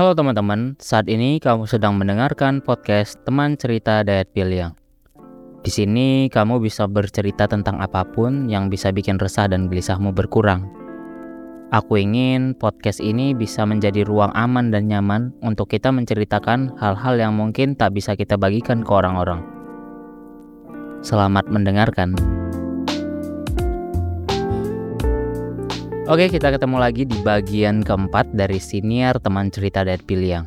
Halo teman-teman, saat ini kamu sedang mendengarkan podcast Teman Cerita Dayat Piliang. Di sini kamu bisa bercerita tentang apa pun yang bisa bikin resah dan gelisahmu berkurang. Aku ingin podcast ini bisa menjadi ruang aman dan nyaman untuk kita menceritakan hal-hal yang mungkin tak bisa kita bagikan ke orang-orang. Selamat mendengarkan. Oke, kita ketemu lagi di bagian keempat dari siniar teman cerita dari Piliang.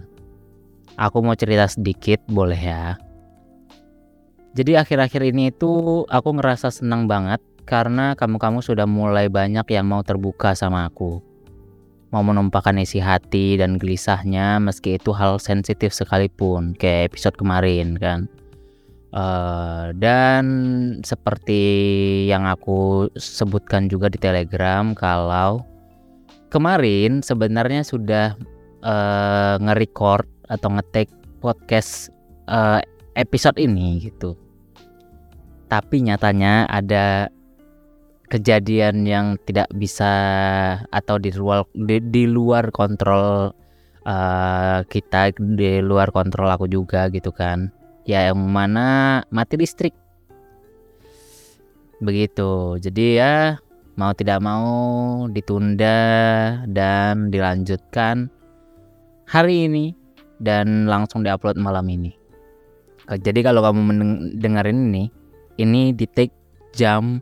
Aku mau cerita sedikit, boleh ya? Jadi akhir-akhir ini itu aku ngerasa senang banget karena kamu-kamu sudah mulai banyak yang mau terbuka sama aku. Mau menumpahkan isi hati dan gelisahnya meski itu hal sensitif sekalipun, kayak episode kemarin kan. Uh, dan seperti yang aku sebutkan juga di Telegram kalau kemarin sebenarnya sudah uh, nge-record atau ngetek podcast uh, episode ini gitu. Tapi nyatanya ada kejadian yang tidak bisa atau di luar di, di luar kontrol uh, kita, di luar kontrol aku juga gitu kan ya yang mana mati listrik. Begitu. Jadi ya mau tidak mau ditunda dan dilanjutkan hari ini dan langsung diupload malam ini. Jadi kalau kamu mendengarin ini ini di take jam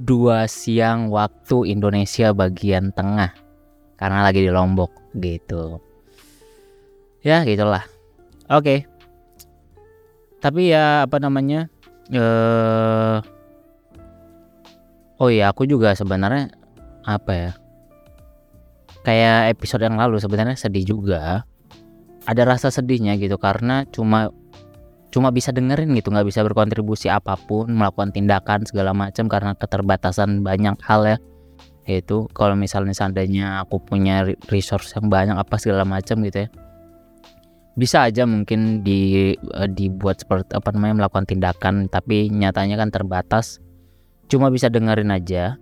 2 siang waktu Indonesia bagian tengah. Karena lagi di Lombok gitu. Ya gitulah. Oke. okay tapi ya apa namanya eh oh iya aku juga sebenarnya apa ya kayak episode yang lalu sebenarnya sedih juga. Ada rasa sedihnya gitu karena cuma cuma bisa dengerin gitu nggak bisa berkontribusi apa pun melakukan tindakan segala macam karena keterbatasan banyak hal ya. Itu kalau misalnya seandainya aku punya resource yang banyak apa segala macam gitu ya bisa aja mungkin di uh, dibuat seperti apa namanya melakukan tindakan tapi nyatanya kan terbatas. Cuma bisa dengerin aja.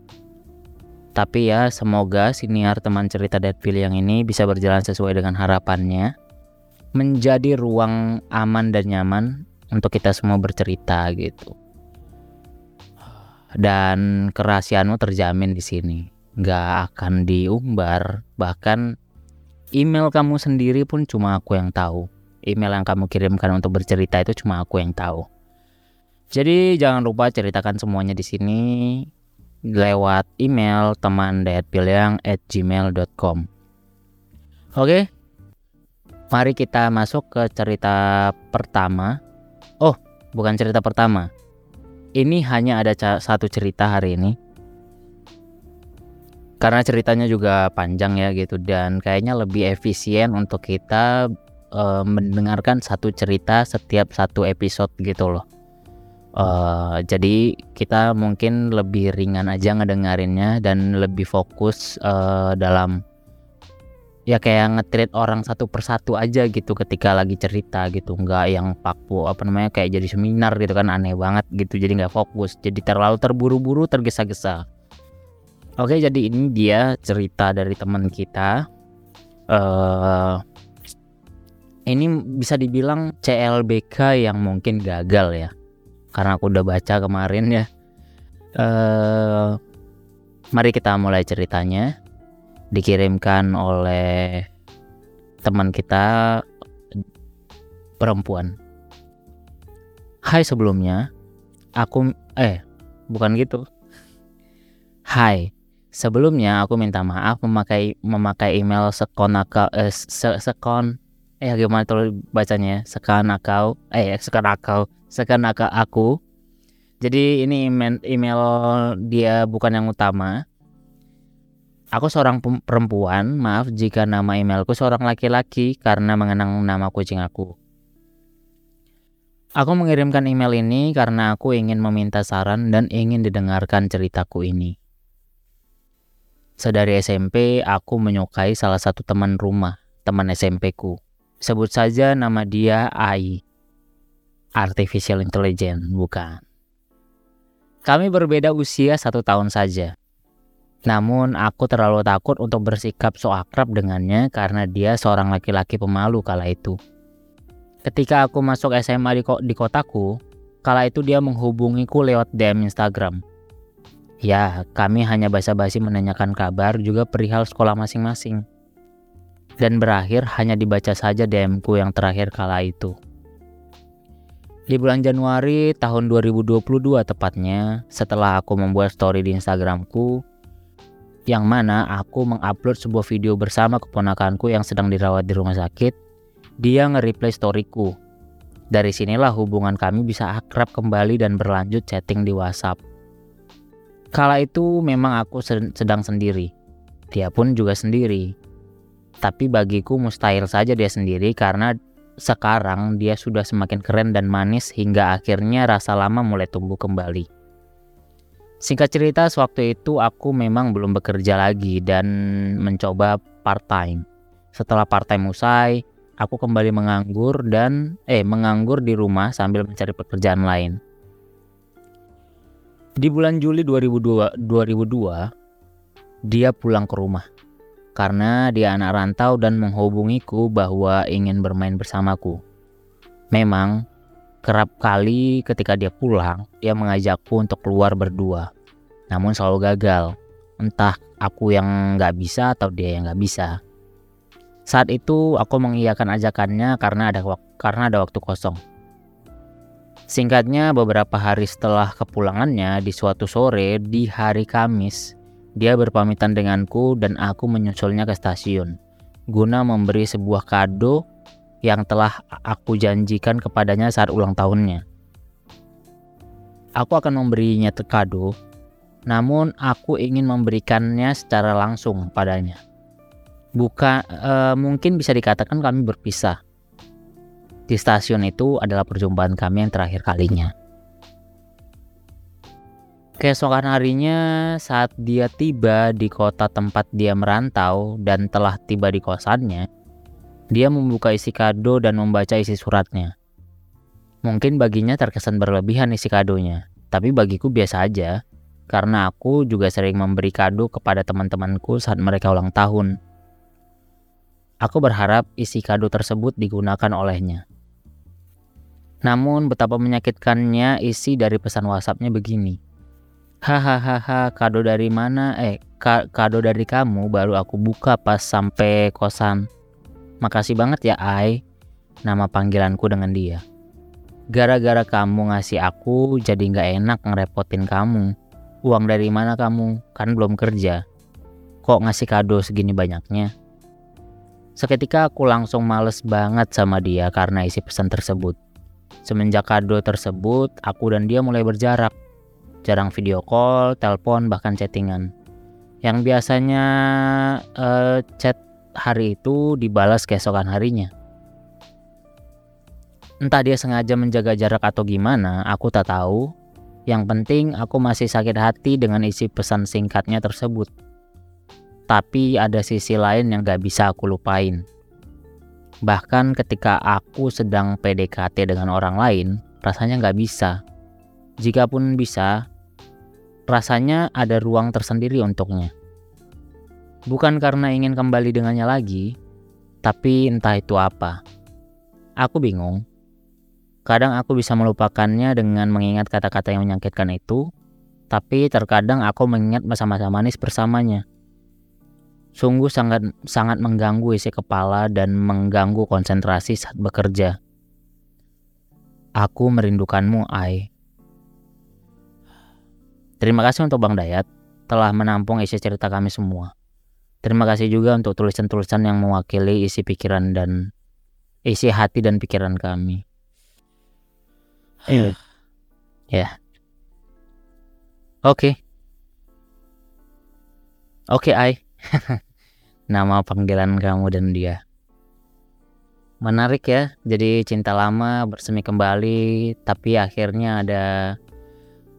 Tapi ya semoga siniar teman cerita Deadpool yang ini bisa berjalan sesuai dengan harapannya. Menjadi ruang aman dan nyaman untuk kita semua bercerita gitu. Dan kerahasiaanmu terjamin di sini. Nggak akan diumbar. Bahkan email kamu sendiri pun cuma aku yang tahu. Email yang kamu kirimkan untuk bercerita itu cuma aku yang tahu. Jadi jangan lupa ceritakan semuanya di sini lewat email teman at gmail.com. Oke, mari kita masuk ke cerita pertama. Oh, bukan cerita pertama. Ini hanya ada satu cerita hari ini karena ceritanya juga panjang ya gitu dan kayaknya lebih efisien untuk kita uh, mendengarkan satu cerita setiap satu episode gitu loh. Uh, jadi kita mungkin lebih ringan aja ngedengarinnya dan lebih fokus uh, dalam ya kayak ngetrit orang satu persatu aja gitu ketika lagi cerita gitu nggak yang paku apa namanya kayak jadi seminar gitu kan aneh banget gitu jadi nggak fokus jadi terlalu terburu-buru tergesa-gesa Oke, jadi ini dia cerita dari teman kita. Uh, ini bisa dibilang CLBK yang mungkin gagal ya, karena aku udah baca kemarin ya. Uh, mari kita mulai ceritanya. Dikirimkan oleh teman kita perempuan. Hai sebelumnya, aku eh bukan gitu. Hai, Sebelumnya aku minta maaf memakai memakai email sekonaka eh, se, sekon eh gimana tuh bacanya sekanakau eh sekanakau sekanaka aku. Jadi ini email, email dia bukan yang utama. Aku seorang perempuan, maaf jika nama emailku seorang laki-laki karena mengenang nama kucing aku. Aku mengirimkan email ini karena aku ingin meminta saran dan ingin didengarkan ceritaku ini. Sedari SMP, aku menyukai salah satu teman rumah, teman SMP ku. Sebut saja nama dia AI. Artificial Intelligence, bukan. Kami berbeda usia satu tahun saja. Namun aku terlalu takut untuk bersikap so akrab dengannya karena dia seorang laki-laki pemalu kala itu. Ketika aku masuk SMA di, ko di kotaku, kala itu dia menghubungiku lewat DM Instagram. Ya, kami hanya basa-basi menanyakan kabar juga perihal sekolah masing-masing. Dan berakhir hanya dibaca saja DM-ku yang terakhir kala itu. Di bulan Januari tahun 2022 tepatnya, setelah aku membuat story di Instagramku, yang mana aku mengupload sebuah video bersama keponakanku yang sedang dirawat di rumah sakit, dia nge-replay storyku. Dari sinilah hubungan kami bisa akrab kembali dan berlanjut chatting di WhatsApp. Kala itu memang aku sedang sendiri. Dia pun juga sendiri. Tapi bagiku mustahil saja dia sendiri karena sekarang dia sudah semakin keren dan manis hingga akhirnya rasa lama mulai tumbuh kembali. Singkat cerita, sewaktu itu aku memang belum bekerja lagi dan mencoba part-time. Setelah part-time usai, aku kembali menganggur dan eh menganggur di rumah sambil mencari pekerjaan lain. Di bulan Juli 2002, 2002 dia pulang ke rumah karena dia anak rantau dan menghubungiku bahwa ingin bermain bersamaku. Memang, kerap kali ketika dia pulang, dia mengajakku untuk keluar berdua. Namun selalu gagal. Entah aku yang nggak bisa atau dia yang nggak bisa. Saat itu aku mengiyakan ajakannya karena ada karena ada waktu kosong. Singkatnya beberapa hari setelah kepulangannya di suatu sore di hari Kamis, dia berpamitan denganku dan aku menyusulnya ke stasiun guna memberi sebuah kado yang telah aku janjikan kepadanya saat ulang tahunnya. Aku akan memberinya kado, namun aku ingin memberikannya secara langsung padanya. Bukan e, mungkin bisa dikatakan kami berpisah. Di stasiun itu adalah perjumpaan kami yang terakhir kalinya. Keesokan harinya saat dia tiba di kota tempat dia merantau dan telah tiba di kosannya, dia membuka isi kado dan membaca isi suratnya. Mungkin baginya terkesan berlebihan isi kadonya, tapi bagiku biasa aja, karena aku juga sering memberi kado kepada teman-temanku saat mereka ulang tahun. Aku berharap isi kado tersebut digunakan olehnya. Namun betapa menyakitkannya isi dari pesan WhatsAppnya begini. Hahaha, kado dari mana? Eh, ka kado dari kamu baru aku buka pas sampai kosan. Makasih banget ya, Ai. Nama panggilanku dengan dia. Gara-gara kamu ngasih aku, jadi nggak enak ngerepotin kamu. Uang dari mana kamu? Kan belum kerja. Kok ngasih kado segini banyaknya? Seketika aku langsung males banget sama dia karena isi pesan tersebut. Semenjak kado tersebut, aku dan dia mulai berjarak jarang video call, telepon, bahkan chattingan. Yang biasanya uh, chat hari itu dibalas keesokan harinya. Entah dia sengaja menjaga jarak atau gimana, aku tak tahu. Yang penting aku masih sakit hati dengan isi pesan singkatnya tersebut. Tapi ada sisi lain yang gak bisa aku lupain. Bahkan ketika aku sedang PDKT dengan orang lain, rasanya gak bisa. Jikapun bisa, rasanya ada ruang tersendiri untuknya. Bukan karena ingin kembali dengannya lagi, tapi entah itu apa. Aku bingung. Kadang aku bisa melupakannya dengan mengingat kata-kata yang menyakitkan itu, tapi terkadang aku mengingat masa-masa manis bersamanya. Sungguh sangat sangat mengganggu isi kepala dan mengganggu konsentrasi saat bekerja. Aku merindukanmu, Ai. Terima kasih untuk Bang Dayat telah menampung isi cerita kami semua. Terima kasih juga untuk tulisan-tulisan yang mewakili isi pikiran dan isi hati dan pikiran kami. Iya. Ya. Oke. Oke, Ai. Nama panggilan kamu dan dia. Menarik ya, jadi cinta lama bersemi kembali, tapi akhirnya ada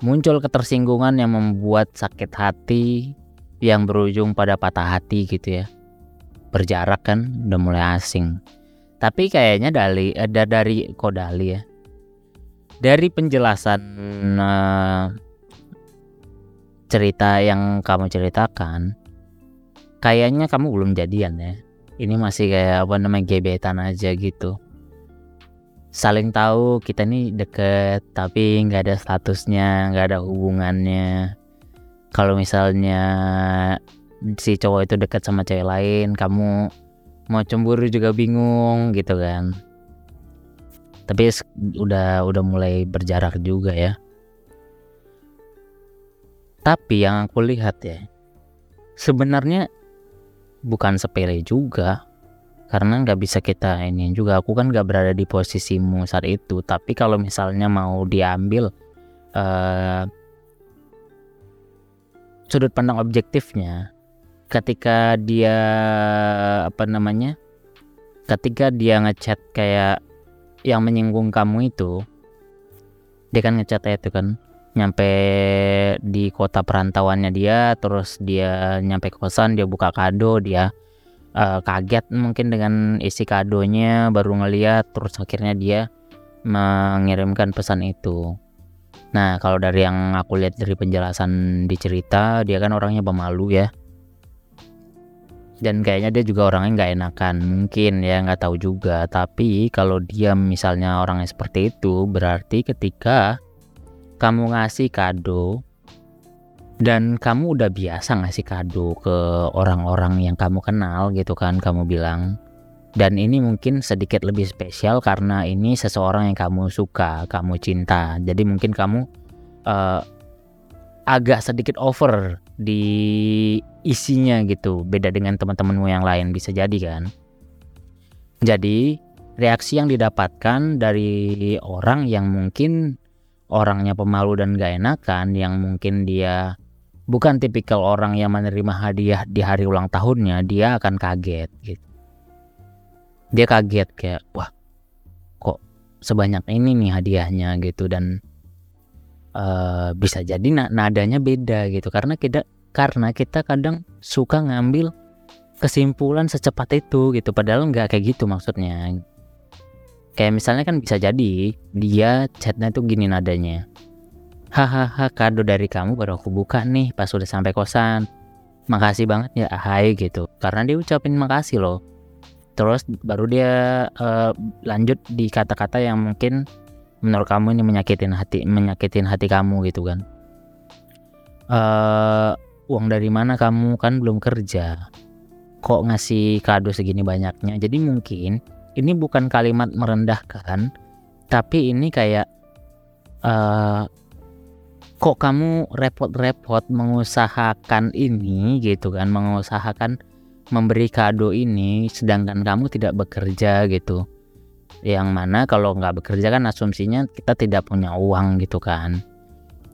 muncul ketersinggungan yang membuat sakit hati yang berujung pada patah hati gitu ya. Berjarak kan udah mulai asing. Tapi kayaknya dari ada dari kodali ya? Dari penjelasan uh, cerita yang kamu ceritakan kayaknya kamu belum jadian ya. Ini masih kayak apa namanya gebetan aja gitu. Saling tahu kita nih deket tapi nggak ada statusnya nggak ada hubungannya. Kalau misalnya si cowok itu deket sama cewek lain kamu mau cemburu juga bingung gitu kan. Tapi udah udah mulai berjarak juga ya. Tapi yang aku lihat ya, sebenarnya bukan sepele juga. Karena nggak bisa kita ini juga. Aku kan nggak berada di posisimu saat itu. Tapi kalau misalnya mau diambil uh, sudut pandang objektifnya, ketika dia apa namanya, ketika dia ngechat kayak yang menyinggung kamu itu, dia kan ngechat itu kan nyampe di kota perantauannya dia terus dia nyampe kosan dia buka kado dia uh, kaget mungkin dengan isi kadonya baru ngeliat terus akhirnya dia mengirimkan pesan itu. Nah kalau dari yang aku lihat dari penjelasan di cerita dia kan orangnya pemalu ya. Dan kayaknya dia juga orangnya nggak enakan mungkin ya nggak tahu juga. Tapi kalau dia misalnya orangnya seperti itu berarti ketika kamu ngasih kado dan kamu udah biasa ngasih kado ke orang-orang yang kamu kenal gitu kan kamu bilang. Dan ini mungkin sedikit lebih spesial karena ini seseorang yang kamu suka kamu cinta. Jadi mungkin kamu uh, agak sedikit over di isinya gitu. Beda dengan teman-temanmu yang lain bisa jadi kan? Jadi reaksi yang didapatkan dari orang yang mungkin orangnya pemalu dan gak enakan yang mungkin dia bukan tipikal orang yang menerima hadiah di hari ulang tahunnya dia akan kaget gitu. Dia kaget kayak wah kok sebanyak ini nih hadiahnya gitu. Dan uh, bisa jadi nadanya beda gitu. Karena kita karena kita kadang suka ngambil kesimpulan secepat itu gitu. Padahal nggak kayak gitu maksudnya kayak misalnya kan bisa jadi dia chatnya tuh gini nadanya. Hahaha kado dari kamu baru aku buka nih pas udah sampai kosan. Makasih banget ya hai gitu. Karena dia ucapin makasih loh. Terus baru dia uh, lanjut di kata-kata yang mungkin menurut kamu ini menyakitin hati menyakitin hati kamu gitu kan. Uh, uang dari mana kamu? Kan belum kerja. Kok ngasih kado segini banyaknya? Jadi mungkin ini bukan kalimat merendahkan, tapi ini kayak uh, kok kamu repot-repot mengusahakan ini gitu kan, mengusahakan memberi kado ini, sedangkan kamu tidak bekerja gitu. Yang mana kalau nggak bekerja kan asumsinya kita tidak punya uang gitu kan.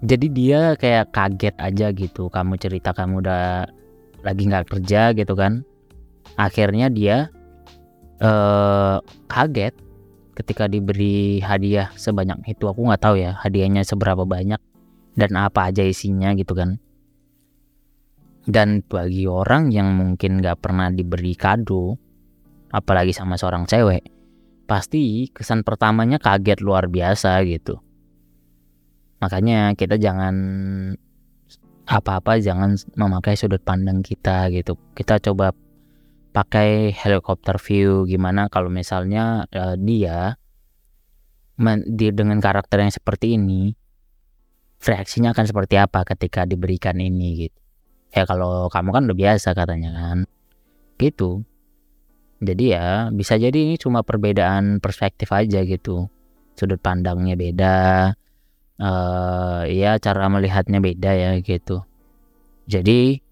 Jadi dia kayak kaget aja gitu. Kamu cerita kamu udah lagi nggak kerja gitu kan. Akhirnya dia uh, kaget ketika diberi hadiah sebanyak itu. Aku nggak tahu ya hadiahnya seberapa banyak dan apa aja isinya gitu kan. Dan bagi orang yang mungkin nggak pernah diberi kado apalagi sama seorang cewek pasti kesan pertamanya kaget luar biasa gitu. Makanya kita jangan apa-apa jangan memakai sudut pandang kita gitu. Kita coba pakai helikopter view. Gimana kalau misalnya uh, dia men, di, dengan karakter yang seperti ini reaksinya akan seperti apa ketika diberikan ini gitu. Ya kalau kamu kan udah biasa katanya kan. Gitu. Jadi ya bisa jadi ini cuma perbedaan perspektif aja gitu. Sudut pandangnya beda uh, ya cara melihatnya beda ya gitu. Jadi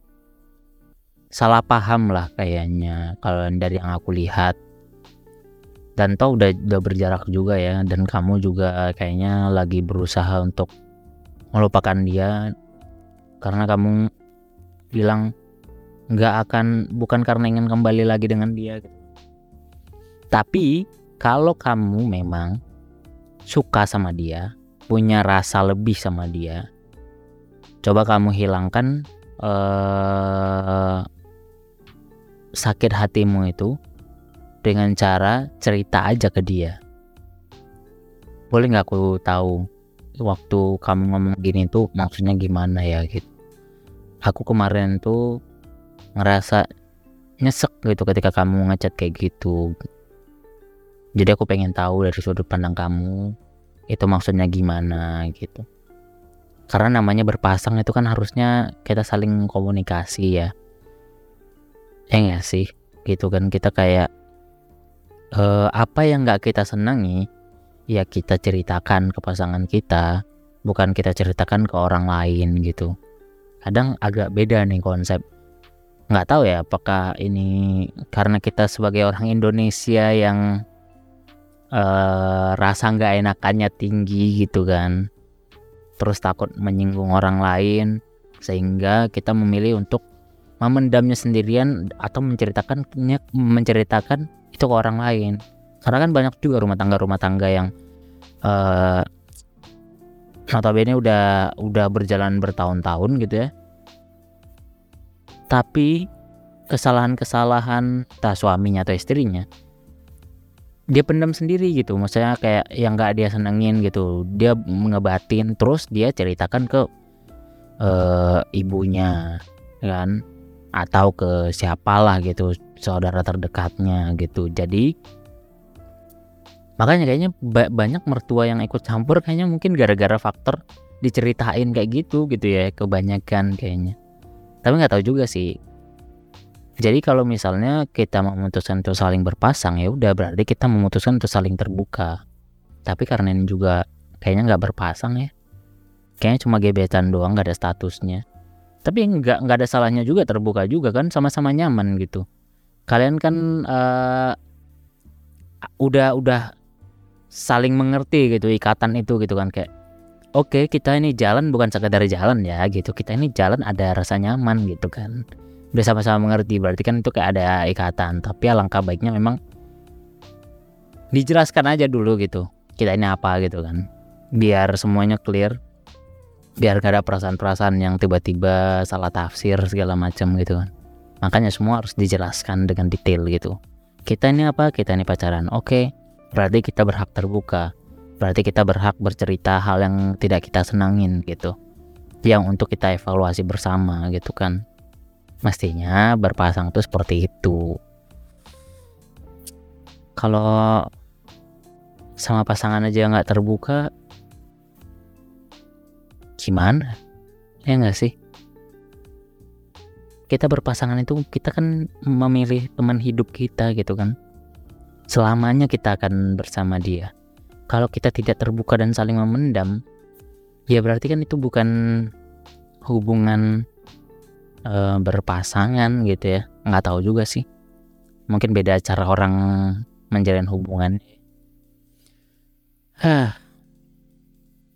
salah paham lah kayaknya kalau dari yang aku lihat dan tau udah udah berjarak juga ya dan kamu juga kayaknya lagi berusaha untuk melupakan dia karena kamu bilang nggak akan bukan karena ingin kembali lagi dengan dia gitu. tapi kalau kamu memang suka sama dia punya rasa lebih sama dia coba kamu hilangkan uh, sakit hatimu itu dengan cara cerita aja ke dia. Boleh nggak aku tahu waktu kamu ngomong gini tuh maksudnya gimana ya gitu. aku kemarin tuh ngerasa nyesek gitu ketika kamu ngechat kayak gitu jadi aku pengen tahu dari sudut pandang kamu itu maksudnya gimana gitu karena namanya berpasang itu kan harusnya kita saling komunikasi ya ya gak sih? Gitu kan kita kayak uh, apa yang nggak kita senangi ya kita ceritakan ke pasangan kita bukan kita ceritakan ke orang lain gitu. Kadang agak beda nih konsep. Nggak tahu ya apakah ini karena kita sebagai orang Indonesia yang uh, rasa nggak enakannya tinggi gitu kan. Terus takut menyinggung orang lain sehingga kita memilih untuk memendamnya sendirian atau menceritakannya menceritakan itu ke orang lain. Karena kan banyak juga rumah tangga rumah tangga yang uh, notabene udah udah berjalan bertahun-tahun gitu ya. Tapi kesalahan-kesalahan tak suaminya atau istrinya dia pendam sendiri gitu. Maksudnya kayak yang nggak dia senengin gitu. Dia ngebatin terus dia ceritakan ke uh, ibunya kan atau ke siapalah gitu saudara terdekatnya gitu jadi makanya kayaknya ba banyak mertua yang ikut campur kayaknya mungkin gara-gara faktor diceritain kayak gitu gitu ya kebanyakan kayaknya tapi nggak tahu juga sih jadi kalau misalnya kita memutuskan untuk saling berpasang ya udah berarti kita memutuskan untuk saling terbuka. Tapi karena ini juga kayaknya nggak berpasang ya. Kayaknya cuma gebetan doang nggak ada statusnya. Tapi nggak nggak ada salahnya juga terbuka juga kan sama-sama nyaman gitu. Kalian kan uh, udah udah saling mengerti gitu ikatan itu gitu kan kayak oke okay, kita ini jalan bukan sekedar jalan ya gitu. Kita ini jalan ada rasa nyaman gitu kan. Udah sama-sama mengerti berarti kan itu kayak ada ikatan. Tapi alangkah baiknya memang dijelaskan aja dulu gitu kita ini apa gitu kan. Biar semuanya clear biar gak ada perasaan-perasaan yang tiba-tiba salah tafsir segala macam gitu kan. Makanya semua harus dijelaskan dengan detail gitu. Kita ini apa? Kita ini pacaran. Oke berarti kita berhak terbuka. Berarti kita berhak bercerita hal yang tidak kita senangin gitu. Yang untuk kita evaluasi bersama gitu kan. Mestinya berpasang tuh seperti itu. Kalau sama pasangan aja nggak terbuka gimana? Ya nggak sih? Kita berpasangan itu kita kan memilih teman hidup kita gitu kan. Selamanya kita akan bersama dia. Kalau kita tidak terbuka dan saling memendam ya berarti kan itu bukan hubungan uh, berpasangan gitu ya. Nggak tahu juga sih. Mungkin beda cara orang menjalin hubungan. Hah.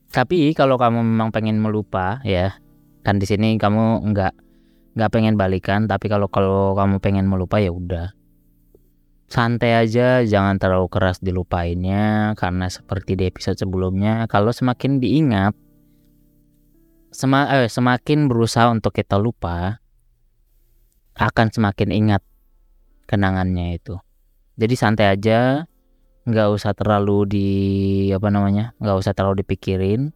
Tapi kalau kamu memang pengen melupa ya kan di sini kamu nggak nggak pengen balikan tapi kalau kalau kamu pengen melupa ya udah santai aja jangan terlalu keras dilupainnya karena seperti di episode sebelumnya kalau semakin diingat Sema eh, semakin berusaha untuk kita lupa, akan semakin ingat kenangannya itu. Jadi santai aja, nggak usah terlalu di apa namanya, nggak usah terlalu dipikirin.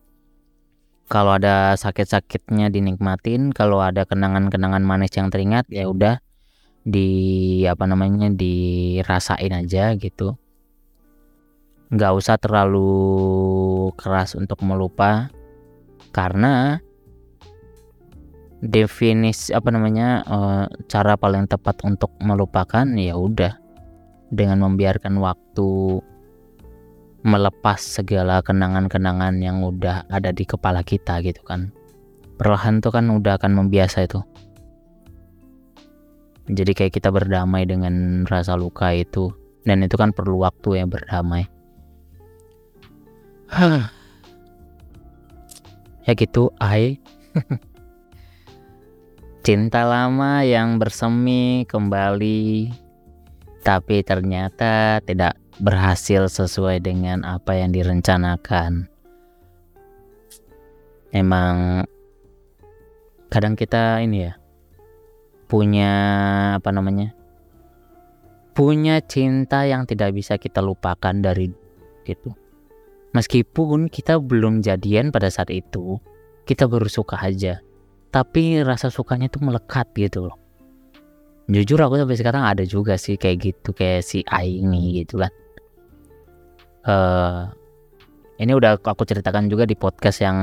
Kalau ada sakit-sakitnya dinikmatin, kalau ada kenangan-kenangan manis yang teringat ya udah di apa namanya dirasain aja gitu. Nggak usah terlalu keras untuk melupa karena definisi apa namanya uh, cara paling tepat untuk melupakan ya udah dengan membiarkan waktu melepas segala kenangan-kenangan yang udah ada di kepala kita gitu kan. Perlahan tuh kan udah akan membiasa itu. Jadi kayak kita berdamai dengan rasa luka itu dan itu kan perlu waktu ya berdamai. Ya gitu I cinta lama yang bersemi kembali tapi ternyata tidak berhasil sesuai dengan apa yang direncanakan. Emang kadang kita ini ya punya apa namanya punya cinta yang tidak bisa kita lupakan dari gitu Meskipun kita belum jadian pada saat itu, kita baru suka aja. tapi rasa sukanya tuh melekat gitu loh jujur aku sampai sekarang ada juga sih kayak gitu kayak si Aini gitu kan uh, ini udah aku ceritakan juga di podcast yang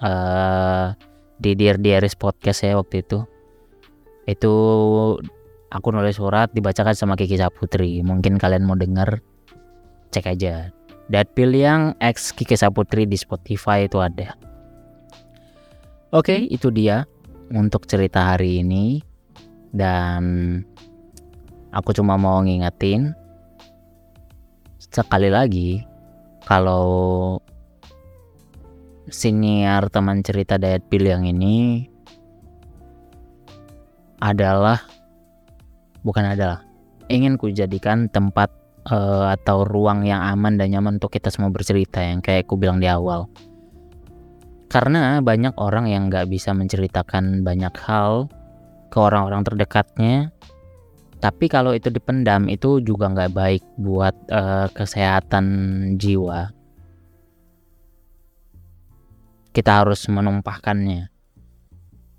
uh, di Dear Diaries podcast ya waktu itu. Itu aku nulis surat dibacakan sama Kiki Saputri. Mungkin kalian mau denger cek aja. Datpil yang X Kiki Saputri di Spotify itu ada. Oke itu dia untuk cerita hari ini dan aku cuma mau ngingetin sekali lagi kalau siniar teman cerita Dayat yang ini adalah bukan adalah ingin ku jadikan tempat uh, atau ruang yang aman dan nyaman untuk kita semua bercerita yang kayak ku bilang di awal. Karena banyak orang yang nggak bisa menceritakan banyak hal ke orang-orang terdekatnya. Tapi kalau itu dipendam itu juga nggak baik buat uh, kesehatan jiwa. Kita harus menumpahkannya.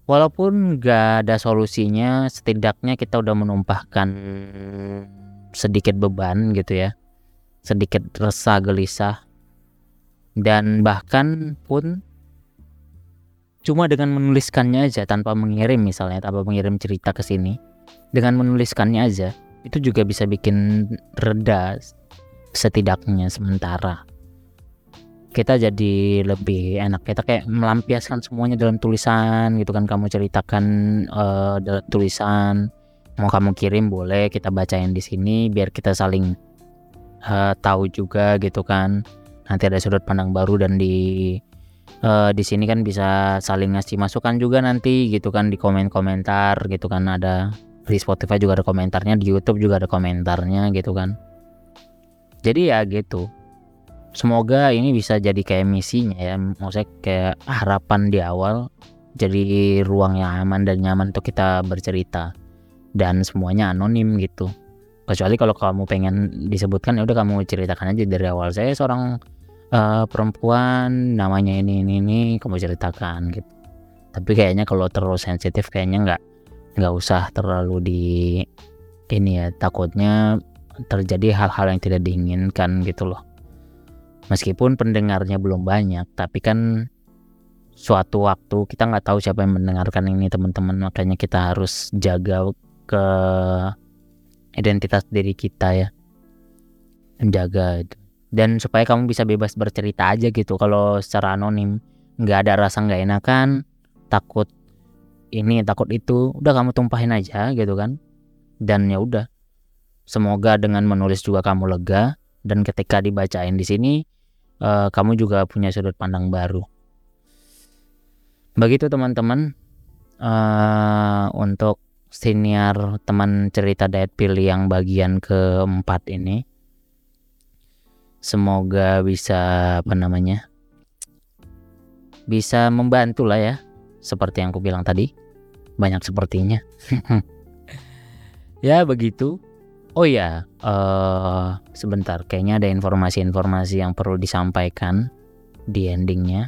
Walaupun nggak ada solusinya setidaknya kita udah menumpahkan sedikit beban gitu ya. Sedikit resah gelisah. Dan bahkan pun cuma dengan menuliskannya aja tanpa mengirim misalnya tanpa mengirim cerita ke sini dengan menuliskannya aja itu juga bisa bikin reda setidaknya sementara. Kita jadi lebih enak. Kita kayak melampiaskan semuanya dalam tulisan gitu kan. Kamu ceritakan uh, dalam tulisan mau kamu kirim boleh kita bacain di sini biar kita saling uh, tahu juga gitu kan. Nanti ada sudut pandang baru dan di uh, di sini kan bisa saling ngasih masukan juga nanti gitu kan di komen komentar gitu kan. Ada di Spotify juga ada komentarnya di YouTube juga ada komentarnya gitu kan. Jadi ya gitu. Semoga ini bisa jadi kayak misinya ya. Maksudnya kayak harapan di awal jadi ruang yang aman dan nyaman untuk kita bercerita. Dan semuanya anonim gitu. Kecuali kalau kamu pengen disebutkan ya udah kamu ceritakan aja dari awal. Saya seorang uh, perempuan namanya ini ini ini kamu ceritakan gitu. Tapi kayaknya kalau terlalu sensitif kayaknya nggak nggak usah terlalu di ini ya takutnya terjadi hal-hal yang tidak diinginkan gitu loh. Meskipun pendengarnya belum banyak tapi kan suatu waktu kita nggak tahu siapa yang mendengarkan ini teman-teman. Makanya kita harus jaga ke identitas diri kita ya. Menjaga itu dan supaya kamu bisa bebas bercerita aja gitu kalau secara anonim. Nggak ada rasa nggak enakan takut ini takut itu udah kamu tumpahin aja gitu kan. Dan ya udah semoga dengan menulis juga kamu lega. Dan ketika dibacain di sini uh, kamu juga punya sudut pandang baru. Begitu teman-teman uh, untuk senior teman cerita diet pilih yang bagian keempat ini semoga bisa apa namanya bisa membantu lah ya seperti yang aku bilang tadi banyak sepertinya. ya begitu. Oh ya, uh, sebentar. Kayaknya ada informasi-informasi yang perlu disampaikan di endingnya.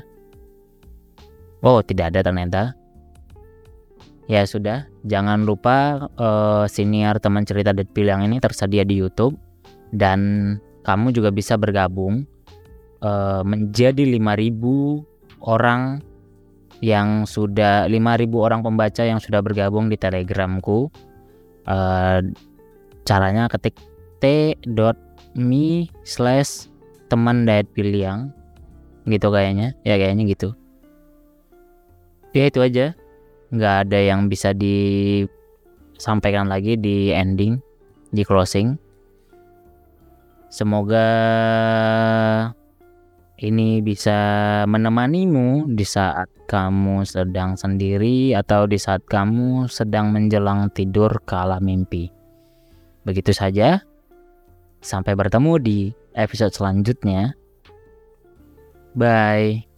Oh tidak ada ternyata. Ya sudah, jangan lupa uh, senior teman cerita Deadpool yang ini tersedia di YouTube dan kamu juga bisa bergabung uh, menjadi 5000 orang yang sudah 5000 orang pembaca yang sudah bergabung di telegramku. Uh, caranya ketik t.me slash teman diet piliang gitu kayaknya. Ya kayaknya gitu. Ya itu aja. Nggak ada yang bisa disampaikan lagi di ending di closing semoga ini bisa menemanimu di saat kamu sedang sendiri atau di saat kamu sedang menjelang tidur kala mimpi. Begitu saja. Sampai bertemu di episode selanjutnya. Bye.